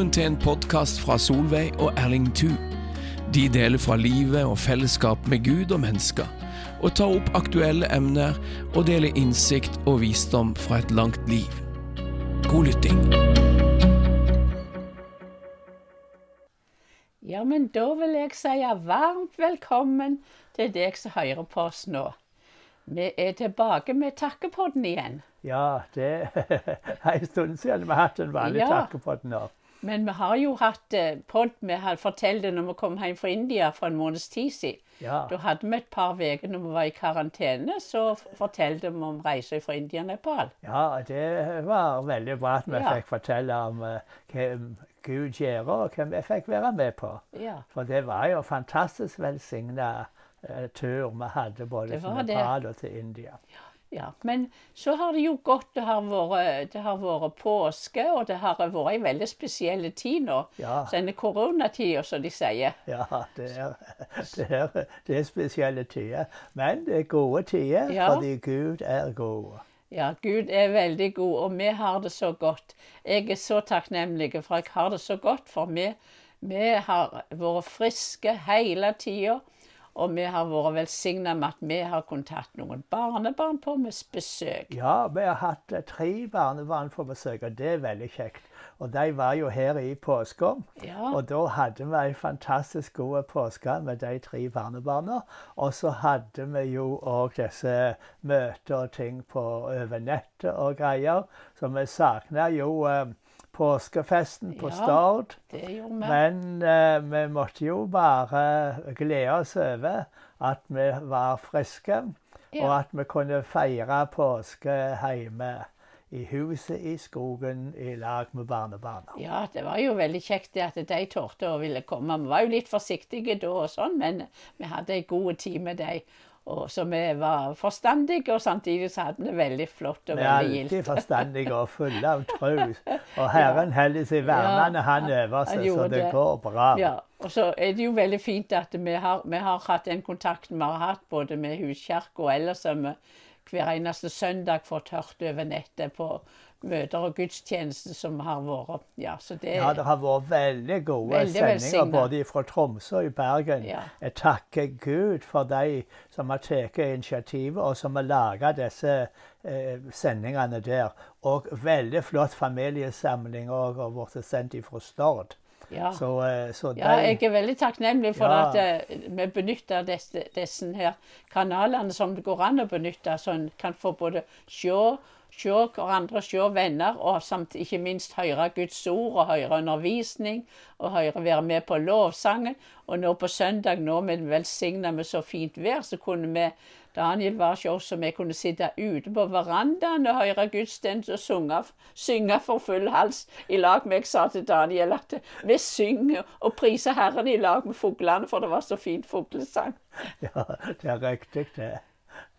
Velkommen til en podkast fra Solveig og Erling Thu. De deler fra livet og fellesskap med Gud og mennesker, og tar opp aktuelle emner og deler innsikt og visdom fra et langt liv. God lytting. Ja, men da vil jeg si varmt velkommen til deg som hører på oss nå. Vi er tilbake med takkepodden igjen. Ja, det er en stund siden vi har hatt en vanlig Ja. takkepodden. nå. Men vi har jo hatt eh, podd vi har fortalt det når vi kom hjem fra India for en måneds tid siden. Ja. Da hadde vi et par uker når vi var i karantene, så fortalte vi om reiser fra India og Nepal. ja, det var veldig bra at vi Ja. fikk fortelle om hvem hva Gud gjør, og hva vi fikk være med på. Ja. For det var jo fantastisk velsigna eh, tur vi hadde både til. Nepal og til India. Ja, Men så har det jo gått. Det har vært, det har vært påske, og det har vært ei veldig spesiell tid nå. Ja. Denne koronatida, som de sier. Ja, det er, det er, det er spesielle tider. Men det er gode tider, Ja. fordi Gud er god. Ja, Gud er veldig god, og vi har det så godt. Jeg er så takknemlig for jeg har det så godt, for vi, vi har vært friske hele tida. Og vi har vært velsigna med at vi har kunnet hatt noen barnebarn på med besøk. Ja, vi har hatt eh, tre barnebarn på besøk, og det er veldig kjekt. Og de var jo her i påska. Ja. Og da hadde vi en fantastisk god påske med de tre barnebarna. Og så hadde vi jo òg disse møter og ting på over nettet og greier. Så vi savna jo eh, påskefesten på Ja. Stord. Det gjorde vi. Men eh, vi måtte jo bare glede oss over at vi var friske, Ja. og at vi kunne feire påske hjemme i huset i skogen i lag med barnebarna. Ja, det var jo veldig kjekt at de torde å ville komme. Vi var jo litt forsiktige da og sånn, men vi hadde en god tid med dem. Og så vi var forstandige, og samtidig så hadde vi det veldig flott og Vi er alltid forstandige og fulle av tro. Og Herren holder seg vernende, han øver han seg, så det går bra. Ja, og så er det jo veldig fint at vi har, vi har hatt den kontakten vi har hatt både med huskirka og ellers Som vi hver eneste søndag fått hørt over nettet på møter og gudstjenester som har vært. Ja, så det Ja, det har vært veldig gode Veldig sendinger velsignet. både fra Tromsø og i Bergen. Ja. Jeg takker Gud for de som har tatt initiativet, og som har laga disse eh, sendingene der. Og veldig flott familiesamling òg, og blitt sendt fra Stord. ja. Så, så de, Ja, jeg er veldig takknemlig for Ja. at eh, vi benytter disse, disse her kanalene som det går an å benytte, så en kan få både se, se hverandre, se venner, og samt ikke minst høre Guds ord og høre undervisning, og høre være med på lovsangen. Og nå på søndag, nå med velsigna med så fint vær, så kunne vi Daniel var ikke oss, og vi kunne sitte ute på verandaen og høre gudstjeneste og synge, synge for full hals i lag med Jeg sa til Daniel at vi synger og priser Herren i lag med fuglene, for det var så fint fuglesang. Ja, det er riktig, det.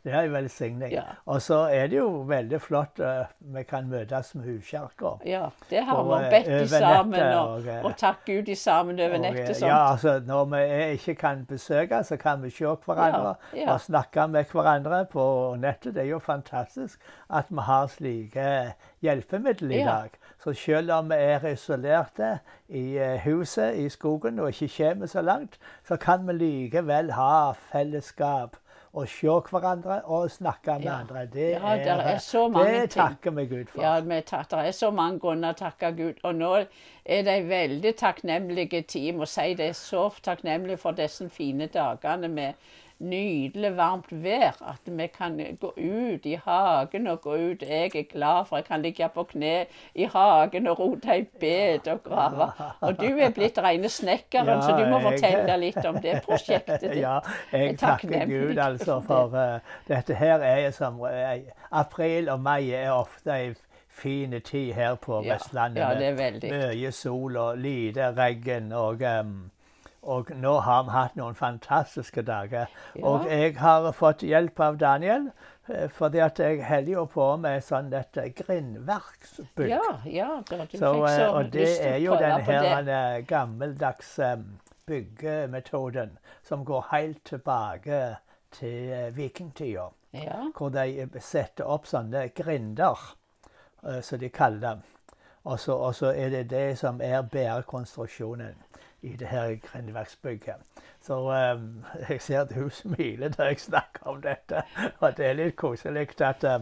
Det er en velsigning. Ja. Og så er det jo veldig flott uh, vi kan møtes med huskjerker. Ja, det har vi eh, bedt de i sammen, og, og, eh, og takk Gud i sammen over nettet. eh, Sånt. Ja, altså Når vi ikke kan besøke, så kan vi se hverandre Ja, ja. og snakke med hverandre på nettet. Det er jo fantastisk at vi har slike hjelpemidler i dag. Så selv om vi er isolerte i eh, huset i skogen og ikke kommer så langt, så kan vi likevel ha fellesskap og se hverandre og snakke med Ja. andre. Det, Ja, er, er så mange det takker vi Gud for. Ja, det er så mange grunner å takke Gud. Og nå er det en veldig takknemlige tid. Jeg må si det er så takknemlig for disse fine dagene med nydelig varmt vær. At vi kan gå ut i hagen og gå ut. Jeg er glad for jeg kan ligge på kne i hagen og rote i bed og grave. Og du er blitt rene snekkeren, så du må Ja, jeg- fortelle litt om det prosjektet ditt. ja, Jeg er jeg takker Gud altså for uh, dette her er som eh, April og mai er ofte en fin tid her på Ja, Vestlandet. ja, med det er veldig. Mye sol og lite regn. Og, um, og nå har vi hatt noen fantastiske dager. Ja. Og jeg har fått hjelp av Daniel, eh, fordi at jeg holder jo på med sånn et grindverksbygg. Ja, ja, du Så, fikk eh, så og det er jo den her det. eh, gammeldags eh, byggemetoden som går helt tilbake til vikingtida. Ja. Hvor de setter opp sånne grinder, som som de kaller dem. Og så er det det som er bærekonstruksjonen i det her grindverksbygget. Så um, jeg ser at hun smiler når jeg snakker om dette, og det er litt koselig at, uh,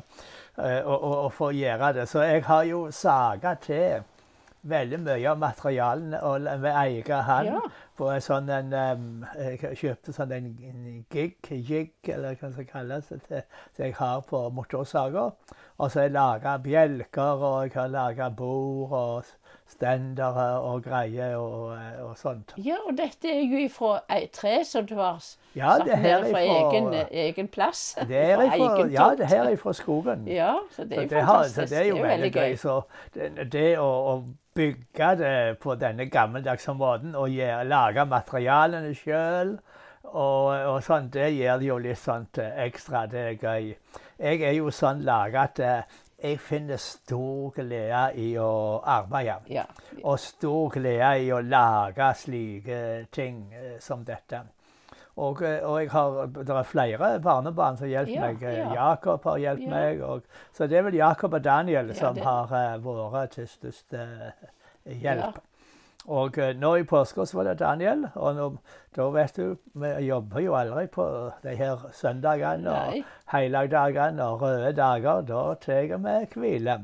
å, å, å, få gjøre det. Så jeg har jo saga til veldig mye av materialene ved egen hånd. Ja. På en sånn en, um, jeg kjøpte sånn en, gig, jig, eller hva det kalles, det, som jeg har på motorsager. Og så har jeg laga bjelker, og jeg har laga bord og stendere og greier og, og, sånt. Ja, og dette er jo ifra et tre som du har ja, satt ned fra egen, egen, plass. Det er ifra, ja, det her er fra skogen. Ja, så det er det fantastisk. Det er jo veldig gøy. Så det, det å, å bygge det på denne gammeldagse måten og gjøre, lage materialene sjøl. Og, og sånn, det gjør det jo litt sånn ekstra. Det er gøy. Jeg er jo sånn laga at eh, jeg finner stor glede i å arbeide. Ja. Og stor glede i å lage slike ting eh, som dette. Og, og jeg har, det er flere barnebarn som hjelper ja, meg. Ja. Jakob har hjulpet ja. meg. Og, så det er vel Jakob og Daniel som har uh, vært til største hjelp. Og uh, nå i påska var det Daniel. Og nå, da vet du, vi jobber jo aldri på de her søndagene og helligdagene og røde dager. Da tar vi hvile.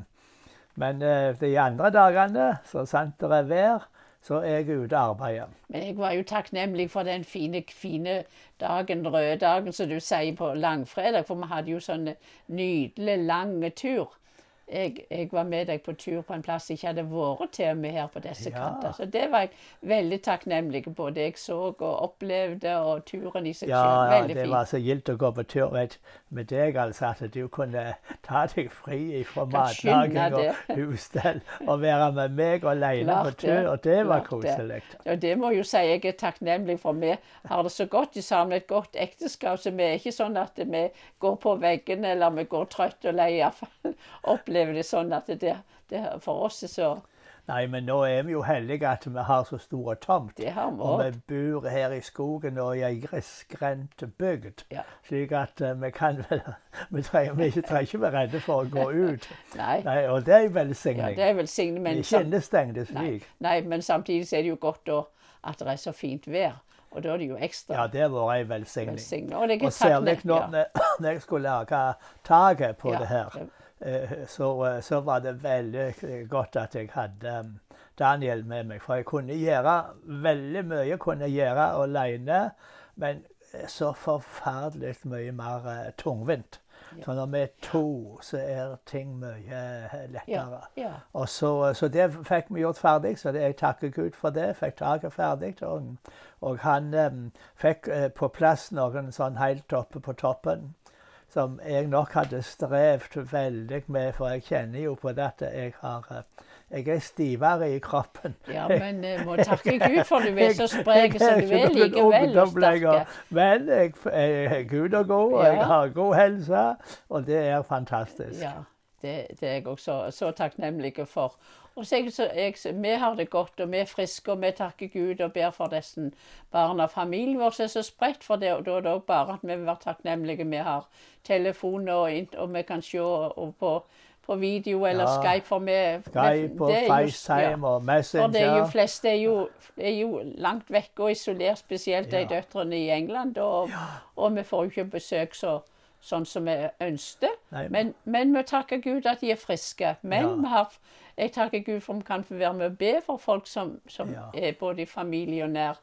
Men uh, de andre dagene, så sant det er vær, så er jeg ute og arbeider. Men jeg var jo takknemlig for den fine, fine dagen, røde dagen, som du sier på langfredag. For vi hadde jo sånn nydelig lang tur jeg, jeg, var med deg på tur på en plass jeg ikke hadde vært til med her på disse ja. kanter. Så det var jeg veldig takknemlig på. Det jeg så og opplevde, og turen i seg ja, selv. Veldig fint. Ja, det var så gildt å gå på tur med, med deg, altså. At du kunne ta deg fri fra matlaging og husstell og være med meg alene på tur. Og det var koselig. Ja, det må jeg jo si jeg er takknemlig for. Vi har det så godt sammen, et godt ekteskap. Så vi er ikke sånn at vi går på veggene eller vi går trøtt og lei. Iallfall opplever det sånn at det, det for oss er så Nei, men nå er vi jo heldige at vi har så stor tomt. Det har vi Og vi bor her i skogen og i ei grisgrendt bygd. Ja. Slik at uh, vi kan vel Vi trenger, vi ikke, trenger ikke være redde for å gå ut. Nei. Nei og det er velsigning. Ja, det er velsigning. Men, ikke innestengt slik. Nei. Nei, men samtidig er det jo godt da at det er så fint vær. Og da er det jo ekstra Ja, det har vært ei velsigning. Og, og særlig når, ja. når jeg skulle lage taket på ja, det her. Det, så, eh, så, var det veldig godt at jeg hadde um, Daniel med meg. For jeg kunne gjøre veldig mye kunne gjøre alene, men eh, så forferdelig mye mer tungvint. Så når vi er to, så er ting mye lettere. Ja, ja. Og så, så, det fikk vi gjort ferdig, så det, jeg takker Gud for det. Fikk taket ferdig. Og, og han um, fikk uh, på plass noen sånn helt oppe på toppen som jeg nok hadde strevd veldig med, for jeg kjenner jo på det at jeg har eh, jeg er stivere i kroppen. Ja, men jeg må takke Gud for du er så sprek som du er likevel sterk. Men jeg, jeg, Gud er god, og jeg har god helse, og det er fantastisk. Ja, det, det er jeg også så takknemlig for. Og så jeg, så jeg, Vi har det godt, og vi er friske, og vi takker Gud og ber for disse barna familien vår er så spredt. For det, og da er det òg bare at vi vil være takknemlige. Vi har telefon, og, og vi kan se på, på video eller ja. Skype. For vi, Skype og FaceTime ja. og Messenger. For det er jo flest er jo, er jo langt vekke og isolert, spesielt de døtrene i England. Og, og vi får jo ikke besøk så sånn som vi ønsket. Men, men, vi takker Gud at de er friske. Men ja. har, jeg takker Gud for at vi kan få være med og be for folk som, som ja. er både i familie og nær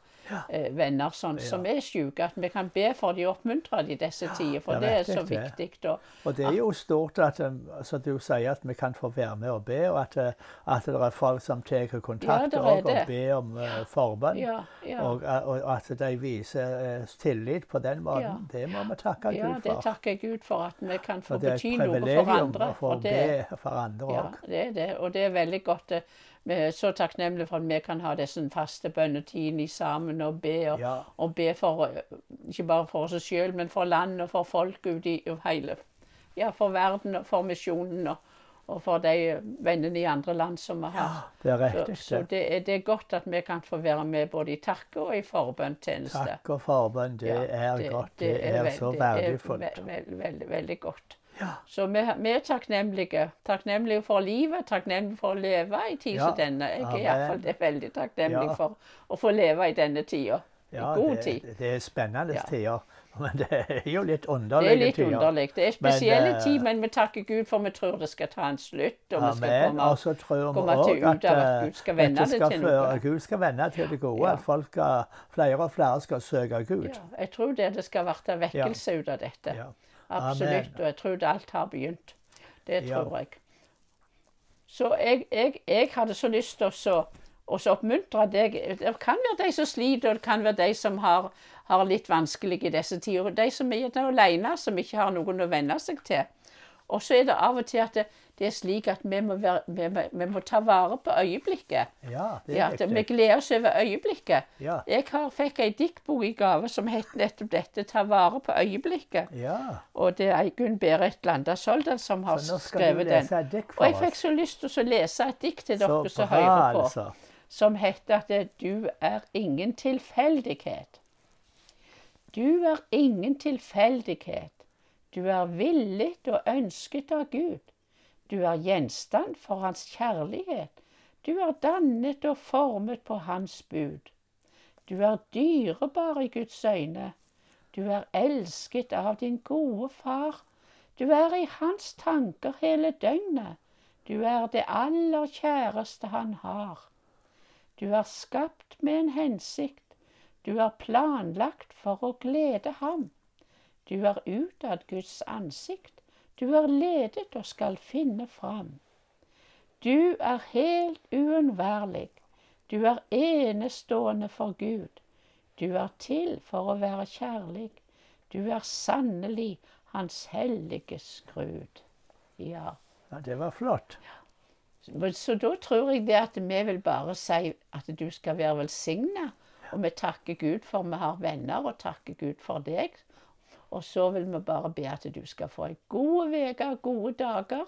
eh, venner sånn, som er syke. At vi kan be for dem og oppmuntre dem i disse tider. For det, det er så viktig. Og, og, det er jo stort at altså, du sier at vi kan få være med og be, og at, uh, at det er folk som tar kontakt og, og ber om uh, forbønn. Ja, og, uh, og, at de viser uh, tillit på den måten. Det må vi takke Gud for. Ja, det takker Gud for at vi kan få bety noe for andre. For det er et privilegium å få be for andre òg. Ja, det er det. Og det er veldig godt. Er så takknemlige for at vi kan ha disse faste bønnetidene sammen og be. Og, ja. og be for, ikke bare for oss sjøl, men for landet og for folk ute i hele Ja, for verden og for misjonen. og og for de vennene i andre land som vi har. Ja, det er riktig. Så, så det, er, det, er, godt at vi kan få være med både i takke og i forbønntjeneste. Takk og forbønn, det ja, er det, godt. Det, er, er så verdifullt. Veldig, veldig, veldig, veldig godt. Ja. Så vi, vi er takknemlige. Takknemlige for livet, takknemlige for å leve i tid Ja. som denne. Jeg er Amen. iallfall veldig takknemlig Ja. for å få leve i denne tida. Ja, I god det, tid. det er spennende Ja. tider. Men det er jo litt Det er litt tider. underlig. Det er Men, spesielle eh, tid, men vi takker Gud for vi tror det skal ta en slutt. Og vi skal komme Og så tror vi komme til ut av at eh, Gud skal vende det skal til noe. Gud skal vende til det gode. Ja. At folk skal, flere og flere skal søke Gud. ja, Jeg tror det, det skal bli vekkelse ut av dette. Absolutt. Og jeg tror alt har begynt. Det tror jeg. Så jeg, jeg, jeg hadde så lyst til å så oppmuntre deg. Det kan være de som sliter, og det kan være de som har, har litt vanskelig i disse tider. De som er alene, som ikke har noen å venne seg til. Og så er det av og til at det, det er slik at vi må, være, vi, vi må ta vare på øyeblikket. Ja, det Ja, er at vi gleder oss over øyeblikket. Ja. Jeg har, fikk ei diktbok i gave som het nettopp dette 'Ta vare på øyeblikket'. ja. Og det er Gunn Berit Landa Soldan som har skrevet den. dikt Og jeg fikk så lyst til å lese et dikt til dere som hører på, altså. som heter at 'Du er ingen tilfeldighet'. Du er ingen tilfeldighet. Du er villet og ønsket av Gud. Du er gjenstand for Hans kjærlighet. Du er dannet og formet på Hans bud. Du er dyrebar i Guds øyne. Du er elsket av din gode far. Du er i hans tanker hele døgnet. Du er det aller kjæreste han har. Du er skapt med en hensikt. Du er planlagt for å glede ham. Du er utad Guds ansikt. Du er ledet og skal finne fram. Du er helt uunnværlig. Du er enestående for Gud. Du er til for å være kjærlig. Du er sannelig Hans hellige skrud. Ja. Ja, det var flott. Så da tror jeg det at vi vil bare si at du skal være velsigna. Og vi takker Gud for vi har venner, og takker Gud for deg. Og så vil vi bare be at du skal få ei god uke, gode dager.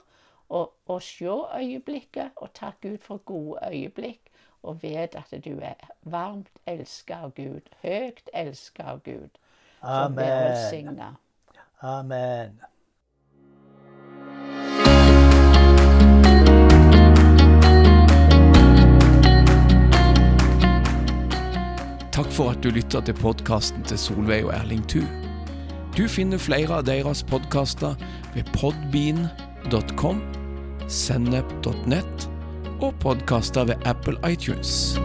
Og, og se øyeblikket, og takk Gud for gode øyeblikk. Og vet at du er varmt elska av Gud. Høyt elska av Gud. Amen. velsigna. Amen. Takk for at du lytter til podkasten til Solveig og Erling Thu. Du finner flere av deres podkaster ved podbean.com, sennep.net og podkaster ved Apple iTunes.